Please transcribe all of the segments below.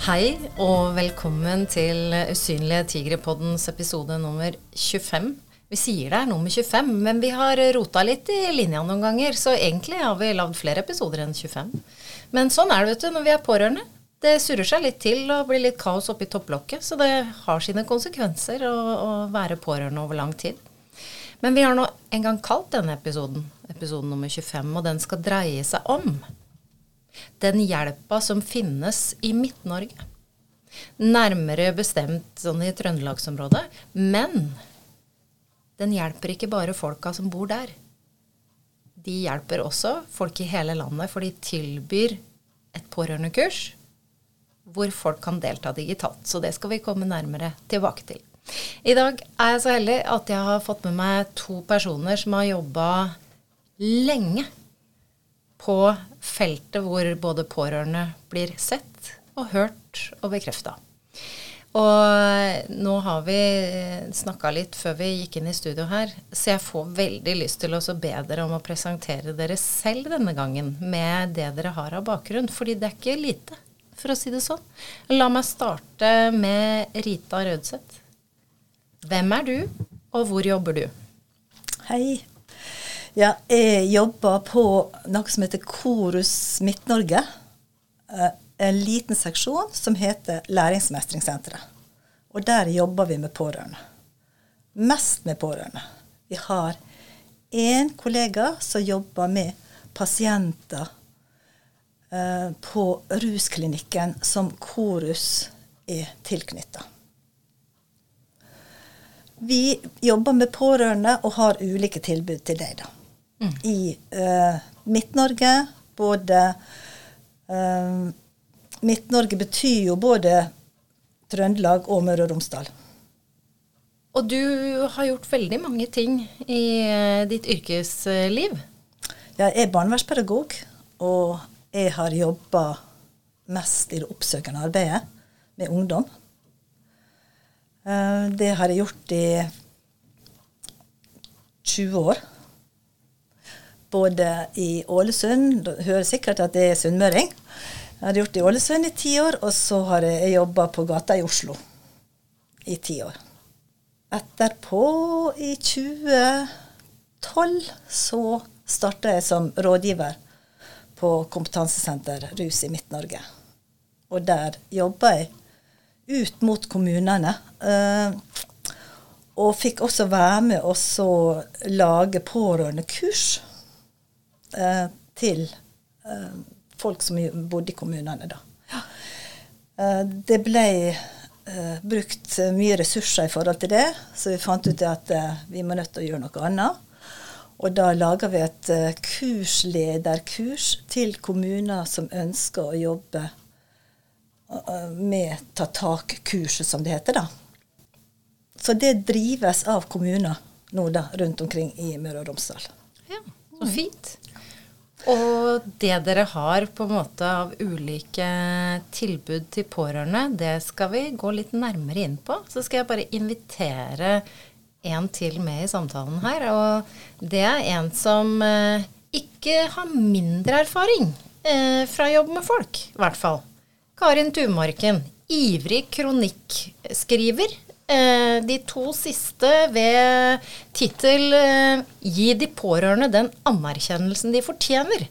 Hei og velkommen til Usynlige tigre-poddens episode nummer 25. Vi sier det er nummer 25, men vi har rota litt i linja noen ganger, så egentlig har vi lagd flere episoder enn 25. Men sånn er det vet du, når vi er pårørende. Det surrer seg litt til og blir litt kaos oppi topplokket, så det har sine konsekvenser å, å være pårørende over lang tid. Men vi har nå en gang kalt denne episoden episode nummer 25, og den skal dreie seg om den hjelpa som finnes i Midt-Norge. Nærmere bestemt sånn i trøndelagsområdet. Men den hjelper ikke bare folka som bor der. De hjelper også folk i hele landet, for de tilbyr et pårørendekurs hvor folk kan delta digitalt. Så det skal vi komme nærmere tilbake til. I dag er jeg så heldig at jeg har fått med meg to personer som har jobba lenge på feltet hvor både pårørende blir sett og hørt og bekrefta. Og nå har vi snakka litt før vi gikk inn i studio her, så jeg får veldig lyst til å be dere om å presentere dere selv denne gangen med det dere har av bakgrunn, fordi det er ikke lite, for å si det sånn. La meg starte med Rita Rødseth. Hvem er du, og hvor jobber du? Hei. Ja, jeg jobber på noe som heter Korus Midt-Norge. Eh, en liten seksjon som heter Læringsmestringssenteret. Og der jobber vi med pårørende. Mest med pårørende. Vi har én kollega som jobber med pasienter eh, på rusklinikken som Korus er tilknytta. Vi jobber med pårørende og har ulike tilbud til deg, da. Mm. I uh, Midt-Norge, både uh, Midt-Norge betyr jo både Trøndelag og Møre og Romsdal. Og du har gjort veldig mange ting i uh, ditt yrkesliv. Jeg er barnevernspedagog, og jeg har jobba mest i det oppsøkende arbeidet med ungdom. Eh, det har jeg gjort i 20 år. Både i Ålesund Du hører sikkert at det er sunnmøring. Jeg har gjort det i Ålesund i ti år, og så har jeg jobba på gata i Oslo i ti år. Etterpå, i 2012, så starta jeg som rådgiver på kompetansesenter Rus i Midt-Norge. Og der jobba jeg ut mot kommunene. Uh, og fikk også være med og lage pårørendekurs uh, til eh, folk som bodde i kommunene, da. det ble brukt mye ressurser i forhold til det, så vi fant ut at vi må nødt til å gjøre noe annet. Og da laga vi et kurslederkurs til kommuner som ønsker å jobbe med ta tak-kurset, som det heter. da. Så det drives av kommuner nå da, rundt omkring i Møre og Romsdal. Ja, så fint. Og det dere har på en måte av ulike tilbud til pårørende, det skal vi gå litt nærmere inn på. Så skal jeg bare invitere en til med i samtalen her. Og det er en som eh, ikke har mindre erfaring eh, fra jobb med folk, i hvert fall. Karin Tumarken, ivrig kronikkskriver. Eh, de to siste ved tittel eh, 'Gi de pårørende den anerkjennelsen de fortjener',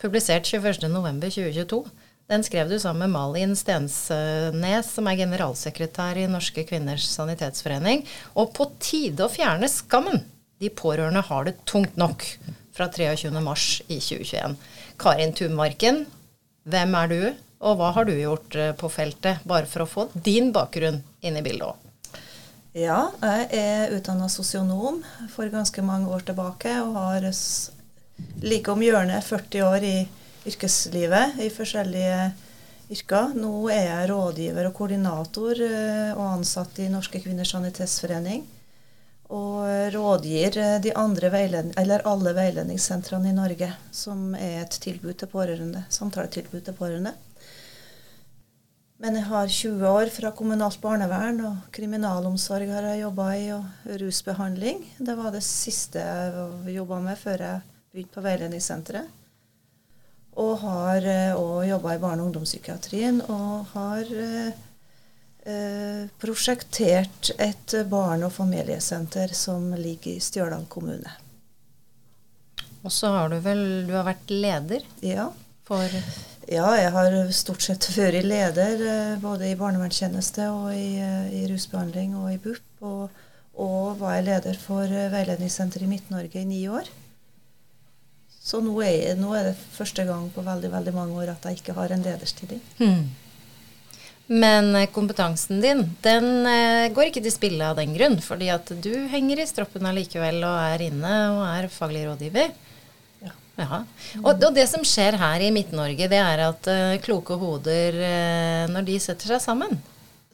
publisert 21.11.2022. Den skrev du sammen med Malin Stensnes, som er generalsekretær i Norske kvinners sanitetsforening. Og på tide å fjerne skammen! De pårørende har det tungt nok. Fra 23.3 i 2021. Karin Tumarken, hvem er du? Og hva har du gjort eh, på feltet, bare for å få din bakgrunn inn i bildet òg? Ja, jeg er utdanna sosionom for ganske mange år tilbake og har like om hjørnet 40 år i yrkeslivet i forskjellige yrker. Nå er jeg rådgiver og koordinator eh, og ansatt i Norske kvinners sanitetsforening. Og rådgir eh, de andre eller alle veiledningssentrene i Norge, som er et tilbud til pårørende, samtaletilbud til pårørende. Men jeg har 20 år fra kommunalt barnevern, og kriminalomsorg har jeg jobba i, og rusbehandling. Det var det siste jeg jobba med før jeg begynte på veiledningssenteret. Og har òg uh, jobba i barne- og ungdomspsykiatrien. Og har eh, prosjektert et barne- og familiesenter som ligger i Stjørdal kommune. Og så har du vel Du har vært leder ja. For Ja, jeg har stort sett vært leder både i barnevernstjeneste og i, i rusbehandling og i BUP. Og, og var jeg leder for veiledningssenteret i Midt-Norge i ni år. Så nå er, nå er, det første gang på veldig veldig mange år at jeg ikke har en lederstilling. Hmm. Men kompetansen din, den eh, går ikke til spille av den grunn. Fordi at du henger i stroppen allikevel og er inne og er faglig rådgiver. Ja. Og, og, det som skjer her i Midt-Norge, det er at uh, kloke hoder, uh, når de setter seg sammen,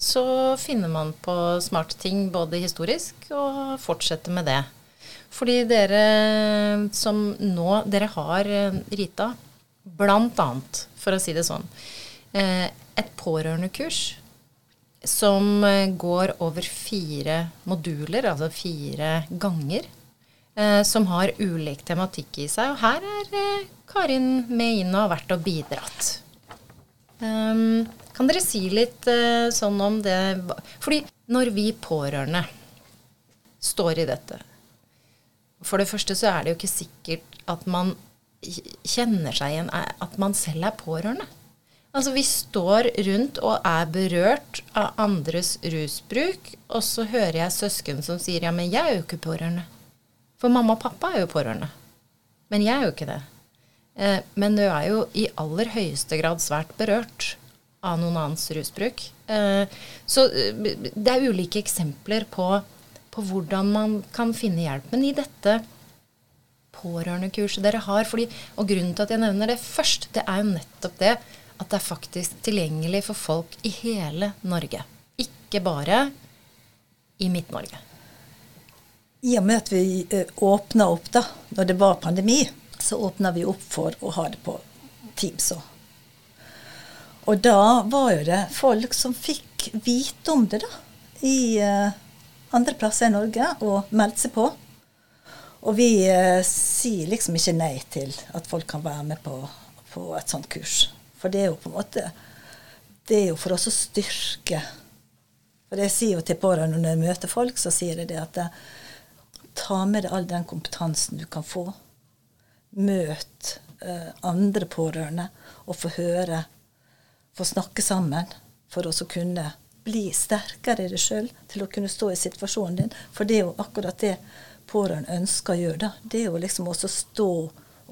så finner man på smarte ting både historisk og fortsetter med det. Fordi dere som nå Dere har, Rita, blant annet, for å si det sånn, et pårørendekurs som går over fire moduler, altså fire ganger, som har ulik tematikk i seg. Og her er Karin med inn og har vært og bidratt. Um, kan dere si litt uh, sånn om det Fordi når vi pårørende står i dette For det første så er det jo ikke sikkert at man kjenner seg igjen at man selv er pårørende. Altså vi står rundt og er berørt av andres rusbruk, og så hører jeg søsken som sier ja, men jeg er jo ikke pårørende. For mamma og pappa er jo pårørende. Men jeg er jo ikke det. Eh, men du er jo i aller høyeste grad svært berørt av noen annens rusbruk. Eh, så det er ulike eksempler på, på hvordan man kan finne hjelp. Men i dette pårørendekurset dere har, fordi, og grunnen til at jeg nevner det først, det er jo nettopp det at det er faktisk tilgjengelig for folk i hele Norge. Ikke bare i Midt-Norge. I og med at vi åpna opp da når det var pandemi, så åpna vi opp for å ha det på Teams òg. Og da var jo det folk som fikk vite om det, da. I uh, andre plasser i Norge, og meldte seg på. Og vi uh, sier liksom ikke nei til at folk kan være med på, på, et sånt kurs. For det er jo på en måte Det er jo for oss å styrke For jeg sier jo til pårørende når jeg møter folk, så sier jeg det at ta med deg all den kompetansen du kan få. Møt uh, andre pårørende og få høre få snakke sammen for å kunne bli sterkere i deg sjøl, til å kunne stå i situasjonen din. For det er jo akkurat det pårørende ønsker å gjøre. da. Det er jo liksom også stå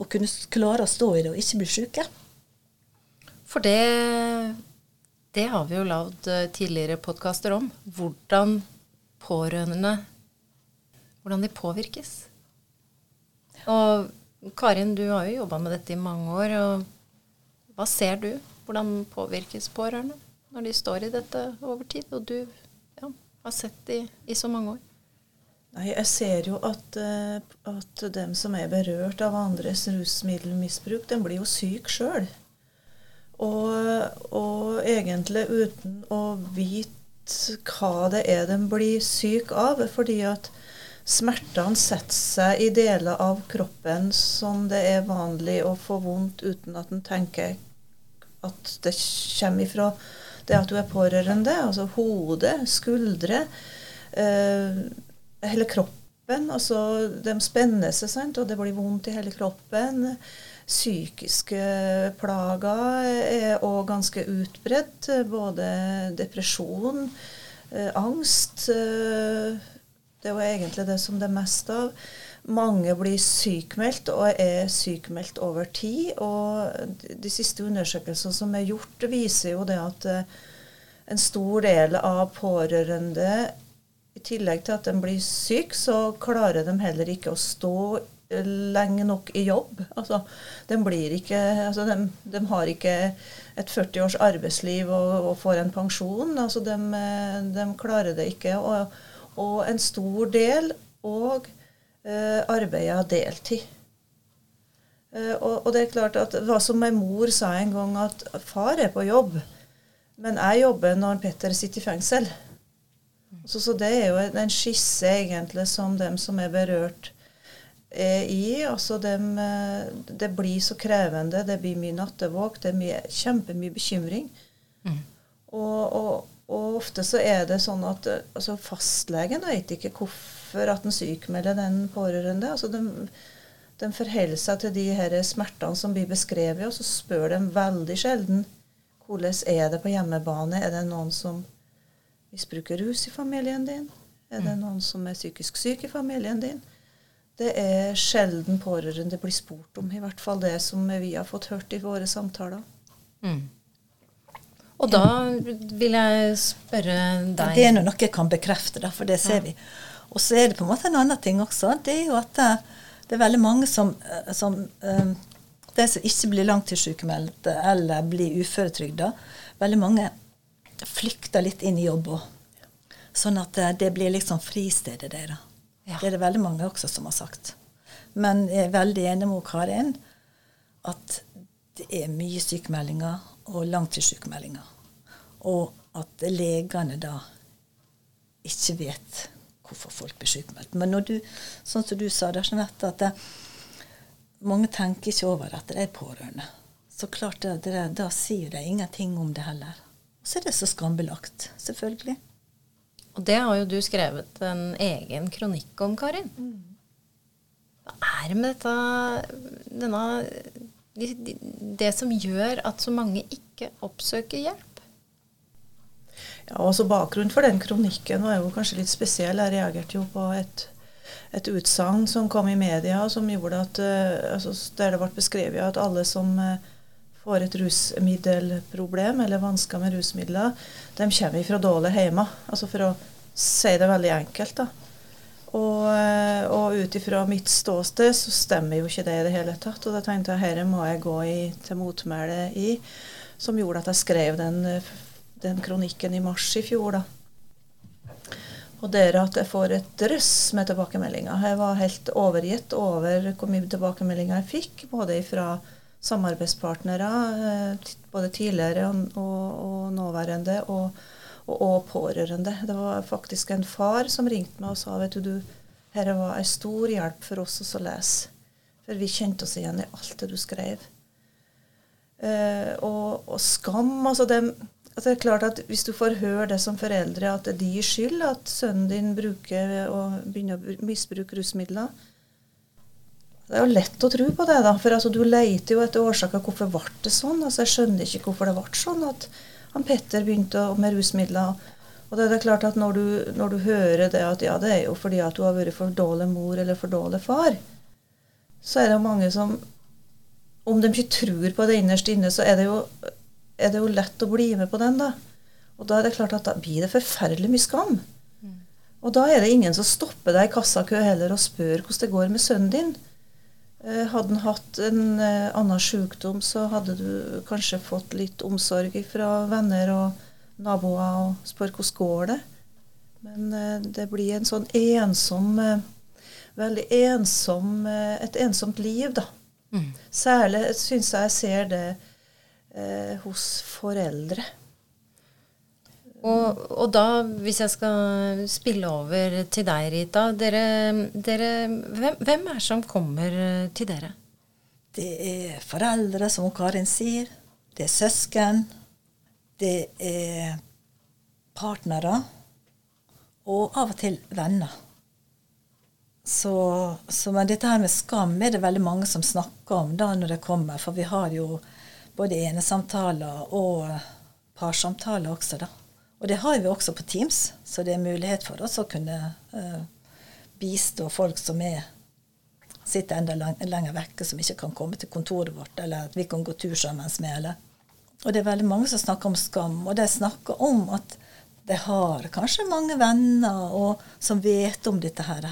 og kunne klare å stå i det og ikke bli syke. For det, det har vi jo lagd tidligere podkaster om. Hvordan pårørende Hvordan de påvirkes. Og Karin, du har jo jobba med dette i mange år. og Hva ser du? Hvordan påvirkes pårørende når de står i dette over tid? Og du ja, har sett det i, så mange år. Nei, Jeg ser jo at, at dem som er berørt av andres rusmiddelmisbruk, den blir jo syk sjøl. Og, og, egentlig uten å vite hva det er de blir syk av. Fordi at smertene setter seg i deler av kroppen som det er vanlig å få vondt uten at en tenker at det kommer ifra det at du er pårørende. Altså hode, skuldre, eh, hele kroppen. Altså de spenner seg, sant, og det blir vondt i hele kroppen. Psykiske plager er òg ganske utbredt. Både depresjon, eh, angst. Eh, det jo egentlig det som det er mest av. Mange blir sykmeldt og er sykmeldt over tid. Og de siste undersøkelsene som er gjort, viser jo det at eh, en stor del av pårørende, i tillegg til at de blir syke, så klarer de heller ikke å stå lenge nok i jobb. Altså, de, ikke, altså, de, de har ikke et 40 års arbeidsliv og, og får en pensjon. Altså, de, de klarer det ikke. Og, og en stor del og eh, arbeida deltid. Eh, og, og, det er klart at hva som min mor sa en gang, at far er på jobb, men jeg jobber når Petter sitter i fengsel. Så, så det er jo en skisse egentlig som dem som er berørt, er i. Altså dem, eh, det blir så krevende, det blir mye nattevåk, det er mye, kjempemye bekymring. Mm. Og, og, og, ofte så er det sånn at eh, altså fastlegen vet ikke hvorfor at en sykmelder den pårørende. altså de, de forholder seg til de her smertene som blir beskrevet, og så spør de veldig sjelden hvordan er det på hjemmebane. Er det noen som misbruker rus i familien din? Er det noen som er psykisk syk i familien din? Det er sjelden pårørende blir spurt om, i hvert fall det som vi har fått hørt i våre samtaler. Mm. Og da vil jeg spørre deg Det er noe jeg kan bekrefte, for det ser vi. Og så er det på en måte en annen ting også. Det er jo at det, det er veldig mange som, eh, som um, De som ikke blir langtidssykemeldte eller blir uføretrygda, veldig mange flykter litt inn i jobb òg. Sånn at eh, det blir liksom fristedet deres. Ja. Det er det veldig mange også som har sagt. Men jeg er veldig enig med Karin at det er mye sykemeldinger og langtidssykemeldinger. Og at legene da ikke vet hvorfor folk blir sykemeldt. Men når du, sånn som du sa, det, Jeanette, at det, mange tenker ikke over at det er pårørende. Så klart, det, det, da sier de ingenting om det heller. Og så er det så skambelagt, selvfølgelig. Og det har jo du skrevet en egen kronikk om, Karin. Hva er det med dette denne, de, de, Det som gjør at så mange ikke oppsøker hjelp? Ja, også Bakgrunnen for den kronikken var jo kanskje litt spesiell. Jeg reagerte jo på et, et utsagn som kom i media, som gjorde at, uh, altså, der det ble beskrevet at alle som uh, får et rusmiddelproblem eller vansker med rusmidler, de kommer fra dårlig hjemme. Altså for å si det veldig enkelt. da. Og, uh, og ut ifra mitt ståsted så stemmer jo ikke det i det hele tatt. Og da tenkte jeg dette må jeg gå i, til motmæle i, som gjorde at jeg skrev den den kronikken i mars i fjor. da. Og er at jeg får et drøss med tilbakemeldinger. Jeg var helt overgitt over hvor mye tilbakemeldinger jeg fikk, både fra samarbeidspartnere, eh, både tidligere og, og, og nåværende, og, og, pårørende. Det var faktisk en far som ringte meg og sa vet du, dette var en stor hjelp for oss å lese. For vi kjente oss igjen i alt det du skrev. Uh, og, og, skam, altså det Altså det er klart at Hvis du får høre det som foreldre, at det er deres skyld at sønnen din bruker og begynner å misbruke rusmidler Det er jo lett å tro på det, da. For altså, du leter jo etter årsaker. Hvorfor ble det sånn? Altså, jeg skjønner ikke hvorfor det ble sånn at han Petter begynte med rusmidler. Og det er klart at når du, når du, hører det at ja, det er jo fordi at du har vært for dårlig mor eller for dårlig far, så er det jo mange som Om de ikke tror på det innerst inne, så er det jo er det jo lett å bli med på den, da. Og da er det klart at da blir det forferdelig mye skam. Mm. Og da er det ingen som stopper deg i kassakø heller og spør hvordan det går med sønnen din. Eh, hadde han hatt en eh, annen sykdom, så hadde du kanskje fått litt omsorg fra venner og naboer og spør hvordan går det. Men eh, det blir en sånn ensom Veldig ensom Et ensomt liv, da. Mm. Særlig syns jeg jeg ser det eh, hos foreldre. Og, og, da, hvis jeg skal spille over til deg, Rita dere, dere, hvem, hvem, er det som kommer eh, til dere? Det er foreldre, som Karin sier. Det er søsken. Det er partnere. Og av og til venner. Så, så, men dette her med skam er det veldig mange som snakker om da når det kommer. For vi har jo både enesamtaler og parsamtaler også, da. Og det har vi også på Teams, så det er mulighet for oss å kunne uh, bistå folk som er, sitter enda lang, lenger vekke, som ikke kan komme til kontoret vårt, eller at vi kan gå tur sammen med. Eller. Og det er veldig mange som snakker om skam, og de snakker om at de har kanskje mange venner og, som vet om dette her.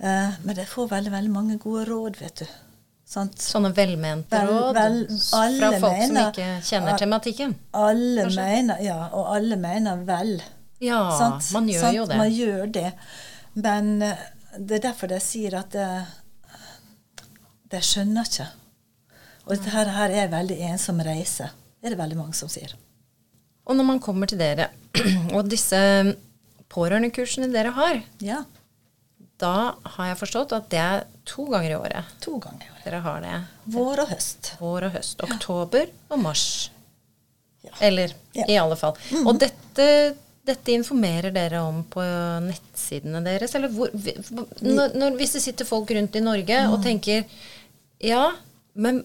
Uh, men de får veldig, veldig mange gode råd, vet du. Sant? Sånne velmente råd vel, fra folk mener, som ikke kjenner tematikken? Alle kanskje? mener, ja, og alle mener vel. Ja, sant? man gjør sant? jo det. Man gjør det. Men uh, det er derfor de sier at det, de skjønner ikke. Og dette her, her er en veldig ensom reise, det er det veldig mange som sier. Og når man kommer til dere, og disse pårørendekursene dere har, ja. Da har jeg forstått at det er to ganger i året To ganger i året. dere har det. Vår og høst. Vår og høst. Oktober og mars. Ja. Eller Ja. i alle fall. Og dette, dette informerer dere om på nettsidene deres? Eller hvor, når, når, hvis det sitter folk rundt i Norge og tenker Ja, men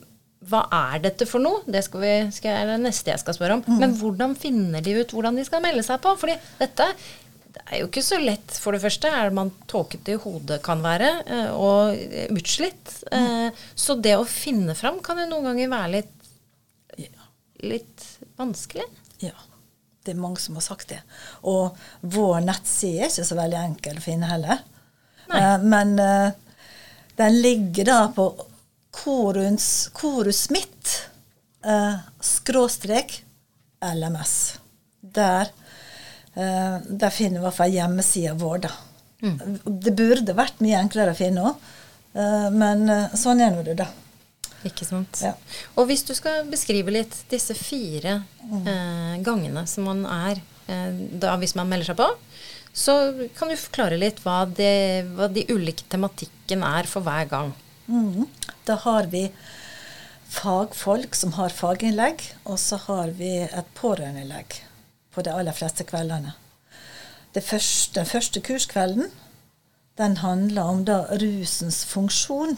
hva er dette for noe? Det skal vi, skal, det neste jeg skal spørre om. Men hvordan finner de ut hvordan de skal melde seg på? Fordi dette det er jo ikke så lett. For det første er man tåkete i hodet kan være, eh, og utslitt. Mm. Så det å finne fram kan jo noen ganger være litt litt vanskelig. Ja. Det er mange som har sagt det. Og vår nettside er ikke så veldig enkel å finne heller. Nei. Eh, men eh, den ligger da på Korus, Korus mitt eh, skråstrek LMS. Der, eh, der finner vi i hvert fall hjemmesida vår, da. Det burde vært mye enklere å finne òg, men uh, sånn er nå det, da. Ikke sant? Ja. Og hvis du skal beskrive litt disse fire eh, gangene som man er eh, da hvis man melder seg på, så kan du forklare litt hva, det, hva de ulike tematikken er for hver gang. Mm. Da har vi fagfolk som har faginnlegg, og så har vi et pårørendeinnlegg på de aller fleste kveldene. Det første, den første kurskvelden den handler om da rusens funksjon,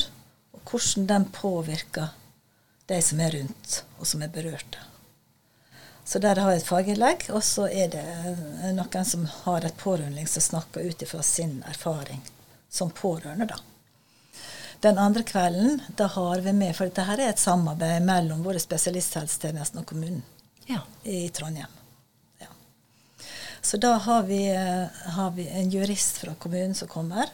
og hvordan den påvirker de som er rundt, og som er berørte. Så der har jeg et faginnlegg, og så er det eh, noen som har et pårørende som snakker ut ifra sin erfaring som pårørende, da. Den andre kvelden da har vi med, for dette her er et samarbeid mellom våre spesialisthelsetjenesten og kommunen Ja. i Trondheim. Så da har vi, eh, har vi en jurist fra kommunen som kommer,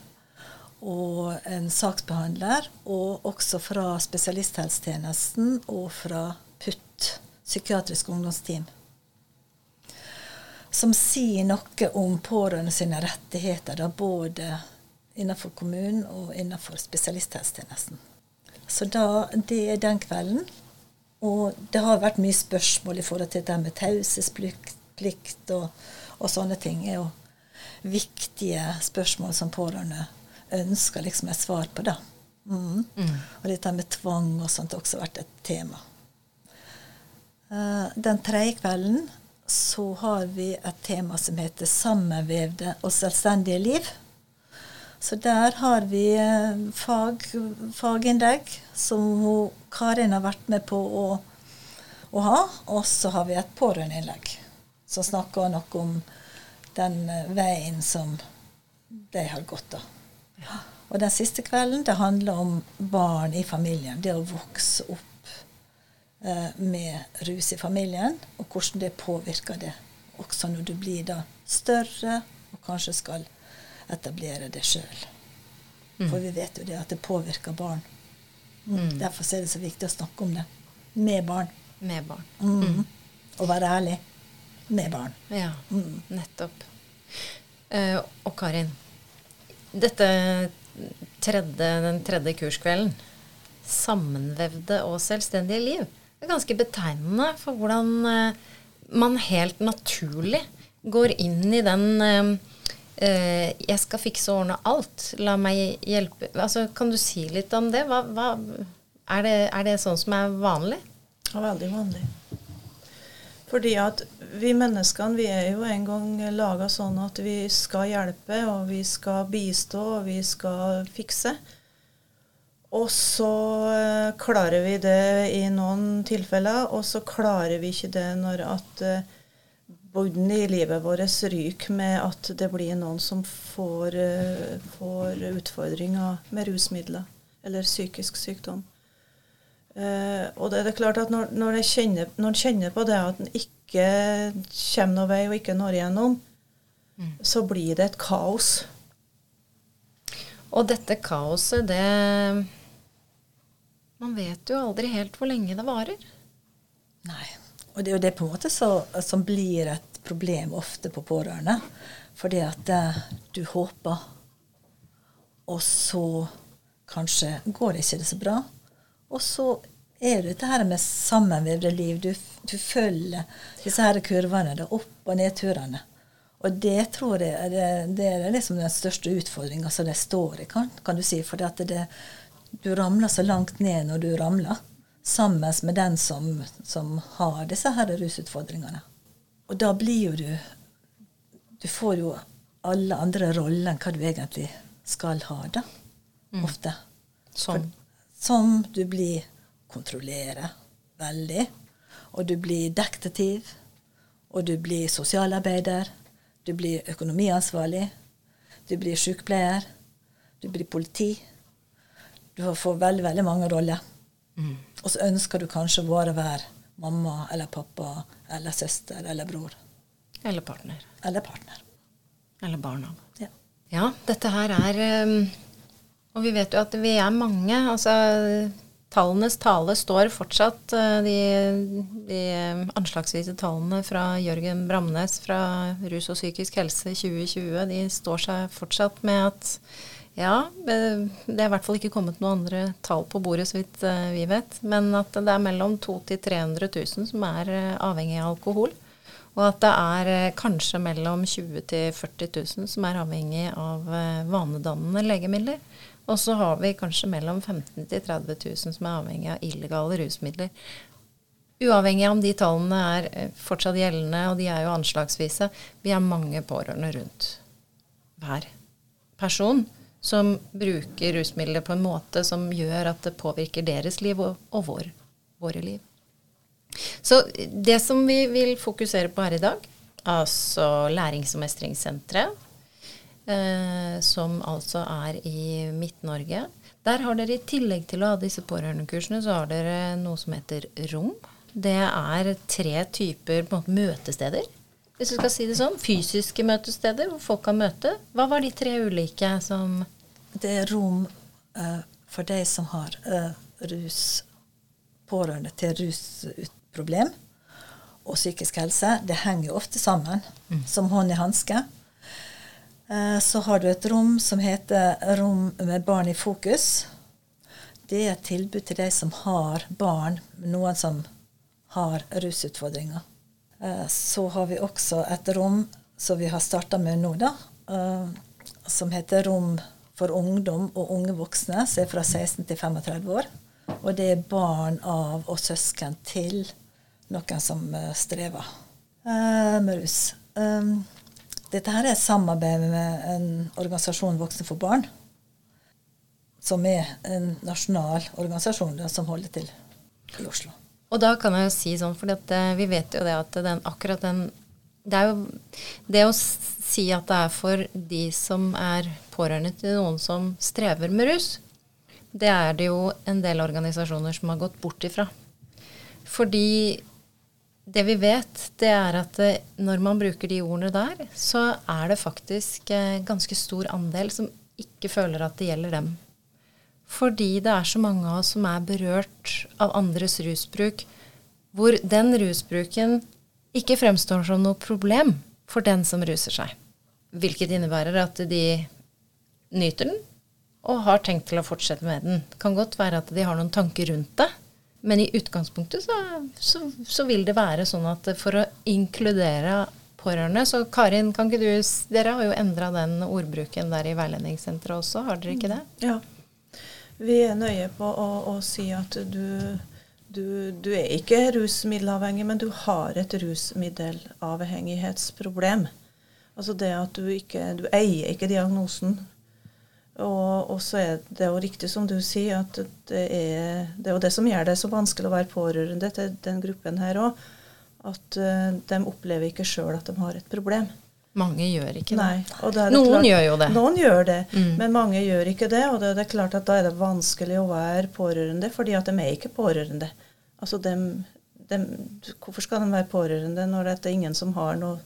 og en saksbehandler, og også fra spesialisthelsetjenesten og fra PUT, psykiatrisk ungdomsteam, som sier noe om pårørende sine rettigheter, da både innenfor kommunen og innenfor spesialisthelsetjenesten. Så da, det er den kvelden. Og det har vært mye spørsmål i forhold til det med taushetsplikt og, og sånne ting. er jo viktige spørsmål som pårørende ønsker liksom et svar på. da. Mm. Og dette med tvang og sånt har også vært et tema. Eh, den tredje kvelden så har vi et tema som heter 'Sammenvevde og selvstendige liv'. Så der har vi eh, fag, faginnlegg som Karin har vært med på å, å ha. Og så har vi et pårørendeinnlegg som snakker noe om den eh, veien som de har gått. da. Og den siste kvelden det handler om barn i familien. Det å vokse opp eh, med rus i familien, og hvordan det påvirker det. Også når du blir da større og kanskje skal etablere det sjøl. For vi vet jo det at det påvirker barn. Mm. Derfor er det så viktig å snakke om det med barn. Med barn. Mm. Og være ærlig med barn. Ja, nettopp. Uh, og Karin, dette tredje, den tredje kurskvelden, sammenvevde og selvstendige liv, det er ganske betegnende for hvordan uh, man helt naturlig går inn i den uh, 'jeg skal fikse og ordne alt', la meg hjelpe altså, Kan du si litt om det? Hva, hva, er det? Er det sånn som er vanlig? Ja, veldig vanlig. Fordi at vi menneskene vi er jo en gang laga sånn at vi skal hjelpe, og vi skal bistå, og vi skal fikse. Og så eh, klarer vi det i noen tilfeller, og så klarer vi ikke det når at eh, bunnen i livet vårt ryker med at det blir noen som får, eh, får utfordringer med rusmidler eller psykisk sykdom. Eh, og det er det klart at når, når, jeg kjenner, når jeg kjenner på det at en ikke kommer noen vei og ikke når igjennom, så blir det et kaos. Og dette kaoset, det Man vet jo aldri helt hvor lenge det varer. Nei. Og det er jo det på en måte så, som blir et problem ofte på pårørende. Fordi at eh, du håper, og så kanskje går det ikke det så bra. Og så er det dette her med sammenvevde liv. Du, du følger disse her kurvene, det opp- og nedturene. Og det tror jeg det, det er liksom den største utfordringa som de står i, kan, kan du si. For det, du ramler så langt ned når du ramler, sammen med den som, som har disse her rusutfordringene. Og da blir jo du Du får jo alle andre roller enn hva du egentlig skal ha, da. Mm. Ofte. Som? Som du blir kontrollere veldig. Og du blir detektiv. Og du blir sosialarbeider. Du blir økonomiansvarlig. Du blir sykepleier. Du blir politi. Du får veldig, veldig mange roller. Mm. Og så ønsker du kanskje å være mamma eller pappa eller søster eller bror. Eller partner. Eller partner. Eller barna. Ja. ja, dette her er um, Og vi vet jo at vi er mange. Altså tallenes tale står fortsatt. Eh, de, de, anslagsvise tallene fra Jørgen Bramnes fra Rus og psykisk helse 2020, de står seg fortsatt med at ja, eh, det er i hvert fall ikke kommet noen andre tall på bordet, så vidt eh, vi vet. Men at det er mellom 200 000-300 000 som er avhengig av alkohol. Og at det er kanskje mellom 20 000-40 000 som er avhengig av vanedannende legemidler. Og så har vi kanskje mellom 15 000-30 000 som er avhengig av illegale rusmidler. Uavhengig av om de tallene er fortsatt gjeldende, og de er jo anslagsvise, vi er mange pårørende rundt hver person som bruker rusmidler på en måte som gjør at det påvirker deres liv og, og vår, våre liv. Så det som vi vil fokusere på her i dag, altså Lærings- og mestringssenteret, eh, som altså er i Midt-Norge Der har dere i tillegg til å ha disse pårørendekursene, så har dere noe som heter ROM. Det er tre typer måte, møtesteder, hvis du skal si det sånn. Fysiske møtesteder hvor folk kan møte. Hva var de tre ulike som det er rom uh, for de som har uh, rus, pårørende til rusproblem og psykisk helse. Det henger jo ofte sammen, mm. som hånd i hanske. Uh, så har du et rom som heter Rom med barn i fokus. Det er et tilbud til de som har barn, noen som har rusutfordringer. Så har vi også et rom som vi har starta med nå, da, som heter Rom for ungdom og unge voksne som er fra 16 til 35 år. Og det er barn av og søsken til noen som strever med rus. Dette her er samarbeid med en organisasjon Voksne for barn, som er en nasjonal organisasjon da, som holder til i Oslo. Og da kan jeg jo si sånn, for vi vet jo det at den, akkurat den Det er jo det å si at det er for de som er pårørende til noen som strever med rus, det er det jo en del organisasjoner som har gått bort ifra. Fordi det vi vet, det er at eh, når man bruker de ordene der, så er det faktisk eh, ganske stor andel som ikke føler at det gjelder dem. Fordi det er så mange av oss som er berørt av andres rusbruk, hvor den rusbruken ikke fremstår som noe problem for den som ruser seg. Hvilket innebærer at de nyter den og har tenkt til å fortsette med den. Det kan godt være at de har noen tanker rundt det, men i utgangspunktet så, så, så vil det være sånn at for å inkludere pårørende Så Karin, kan ikke du Dere har jo endra den ordbruken der i veiledningssenteret også, har dere ikke det? Ja. Vi er nøye på å, å si at du, du, du, er ikke rusmiddelavhengig, men du har et rusmiddelavhengighetsproblem. Altså det at du ikke Du eier ikke diagnosen. Og, og så er det jo riktig som du sier, at det er, det er jo det som gjør det så vanskelig å være pårørende til den gruppen her òg. At uh, de opplever ikke sjøl at de har et problem. Mange gjør ikke Nei, det. noen klart, gjør jo det. Noen gjør det, mm. men mange gjør ikke det. Og det, det, er klart at da er det vanskelig å være pårørende, fordi at de er ikke pårørende. Altså de, de, hvorfor skal de være pårørende når det er ingen som har noe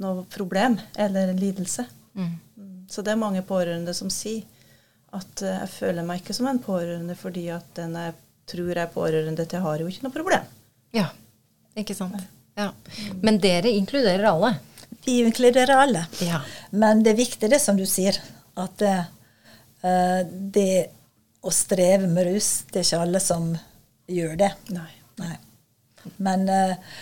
noe problem eller en lidelse. Mm. Så det er mange pårørende som sier at uh, jeg føler meg ikke som en pårørende fordi at den jeg tror jeg er pårørende til, har jo ikke noe problem. Ja, ikke sant. Ja. Men dere inkluderer alle? Vi inkluderer alle. Ja. Men det er viktig det som du sier, at uh, det å streve med rus, det er ikke alle som gjør det. Nei. Nei. Men uh,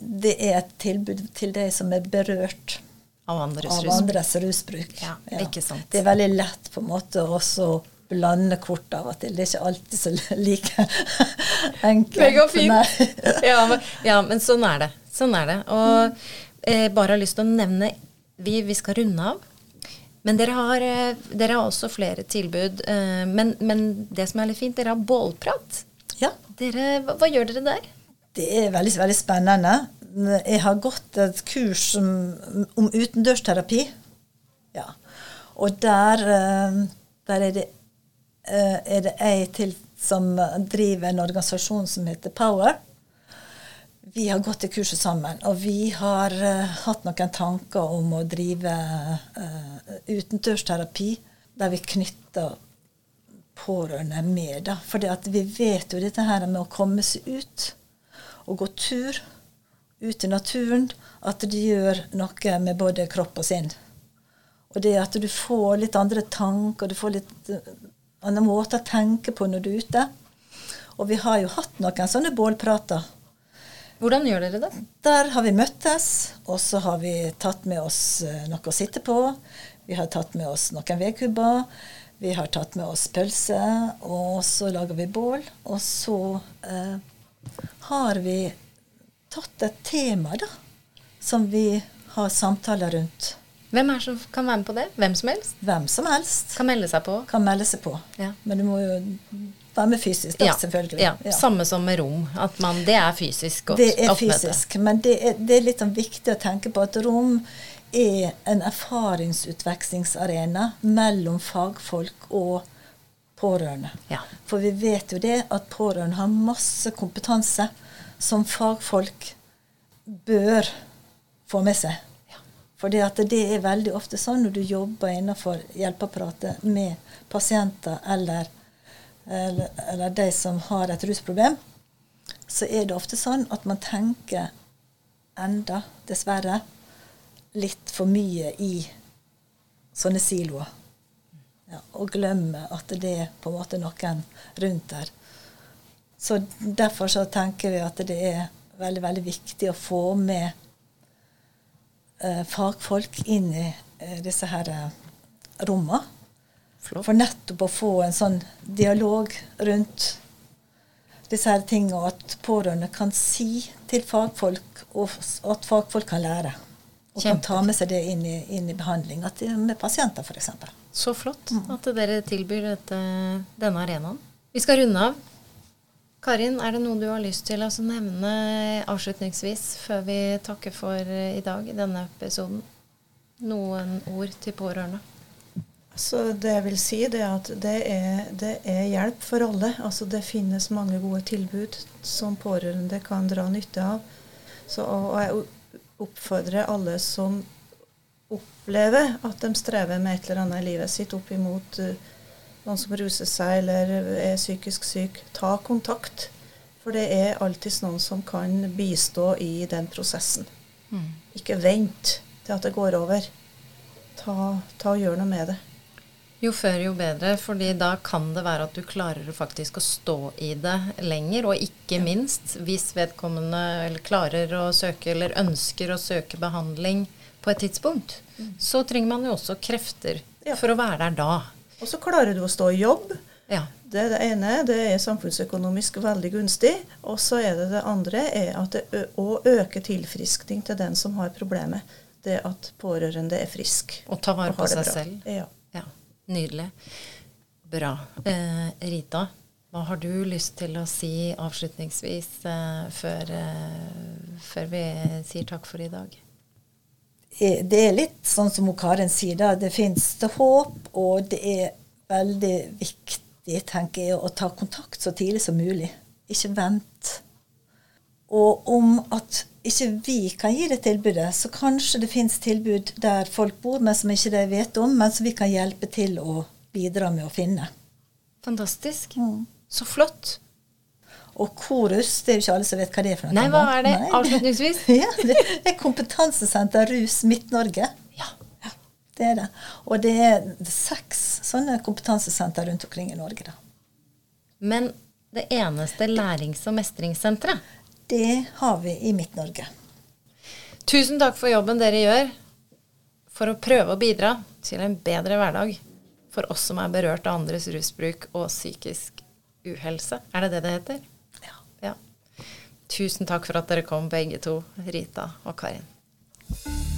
det er et tilbud til de som er berørt av andres av andres rusbruk. Ja, ikke sant. Det er veldig lett på en måte også å blande kort av og til. Det er ikke alltid så like enkelt. Det går fint. Ja, men, ja, men sånn er det. Sånn er det. Og eh, bare har lyst til å nevne Vi, vi skal runde av. Men dere har, eh, dere har også flere tilbud. Eh, men, men det som er litt fint, dere har bålprat. Ja, Dere, hva, hva gjør dere der? det er veldig, veldig spennende. Jeg har gått et kurs om, om utendørsterapi. Ja. Og der, eh, der er det eh, er det jeg til som driver en organisasjon som heter Power. Vi har gått det kurset sammen, og vi har eh, hatt noen tanker om å drive utendørsterapi der vi knytter pårørende med. da. For vi vet jo dette her med å komme seg ut og gå tur ut i naturen, at det gjør noe med både kropp og sinn. Og det at du får litt andre tanker, du får litt annen andre måter å tenke på når du er ute. Og vi har jo hatt noen sånne bålprater. Hvordan gjør dere det? Der har vi møttes, og så har vi tatt med oss eh, noe å sitte på. Vi har tatt med oss noen vedkubber. Vi har tatt med oss pølse, og så lager vi bål. Og så eh, har vi tatt et tema, da, som vi har samtaler rundt. Hvem er som kan være med på det? Hvem som helst? Hvem som helst Kan melde seg på? kan melde seg på. Ja. Men du må jo være med fysisk, da, selvfølgelig. Ja. Ja. Samme som med rom. At man, det er fysisk godt Det er fysisk, men det er, det er litt sånn viktig å tenke på at rom er en erfaringsutvekslingsarena mellom fagfolk og pårørende. Ja. For vi vet jo det at pårørende har masse kompetanse som fagfolk bør få med seg. For det er veldig ofte sånn når du jobber innenfor hjelpeapparatet med pasienter eller, eller, eller de som har et rusproblem, så er det ofte sånn at man tenker enda, dessverre, litt for mye i sånne siloer. Ja, og glemmer at det er på en måte noen rundt der. Så derfor så tenker vi at det er veldig, veldig viktig å få med eh, fagfolk inn i eh, disse her eh, rommene. Flott. For nettopp å få en sånn dialog rundt disse her tingene, og at pårørende kan si til fagfolk, og at fagfolk kan lære. Og kan ta med seg det inn i, inn i behandling, at med pasienter f.eks. Så flott at dere tilbyr dette, denne arenaen. Vi skal runde av. Karin, er det noe du har lyst til å altså nevne avslutningsvis før vi takker for eh, i dag i denne episoden? Noen ord til pårørende? Så det jeg vil si, det er at det er, det er hjelp for alle. Altså det finnes mange gode tilbud som pårørende kan dra nytte av. Så, og jeg oppfordrer alle som opplever at de strever med et eller annet i livet sitt opp imot eh, noen som ruser seg eller er psykisk syk, ta kontakt. For det er alltids noen som kan bistå i den prosessen. Ikke vent til at det går over. Ta, ta og gjør noe med det. Jo før, jo bedre, fordi da kan det være at du klarer faktisk å stå i det lenger. Og ikke minst, hvis vedkommende eller klarer å søke eller ønsker å søke behandling på et tidspunkt, så trenger man jo også krefter Ja. for å være der da. Og så klarer du å stå i jobb. Ja. Det er det ene, det er samfunnsøkonomisk veldig gunstig. Og så er det det andre er at det å øke tilfriskning til den som har problemet. Det at pårørende er frisk. Og ta vare på seg bra. selv. Ja. Ja, Nydelig. Bra. Eh, Rita, hva har du lyst til å si avslutningsvis eh, før, eh, før vi sier takk for i dag? Det er litt sånn som Karen sier, da. Det fins det håp, og det er veldig viktig, tenker jeg, å ta kontakt så tidlig som mulig. Ikke vent. Og om at ikke vi kan gi det tilbudet, så kanskje det fins tilbud der folk bor, men som ikke de vet om, men som vi kan hjelpe til å bidra med å finne. Fantastisk. Mm. Så flott. Og korus, det er jo ikke alle som vet hva det er for noe. Nei, hva er det? Nei. Avslutningsvis? ja, det er Kompetansesenter Rus Midt-Norge. Ja. ja. Det er det. Og det er seks sånne kompetansesenter rundt omkring i Norge, da. Men det eneste lærings- og mestringssenteret? Det har vi i Midt-Norge. Tusen takk for jobben dere gjør for å prøve å bidra til en bedre hverdag for oss som er berørt av andres rusbruk og psykisk uhelse. Er det det det heter? Tusen takk for at dere kom, begge to, Rita og Karin.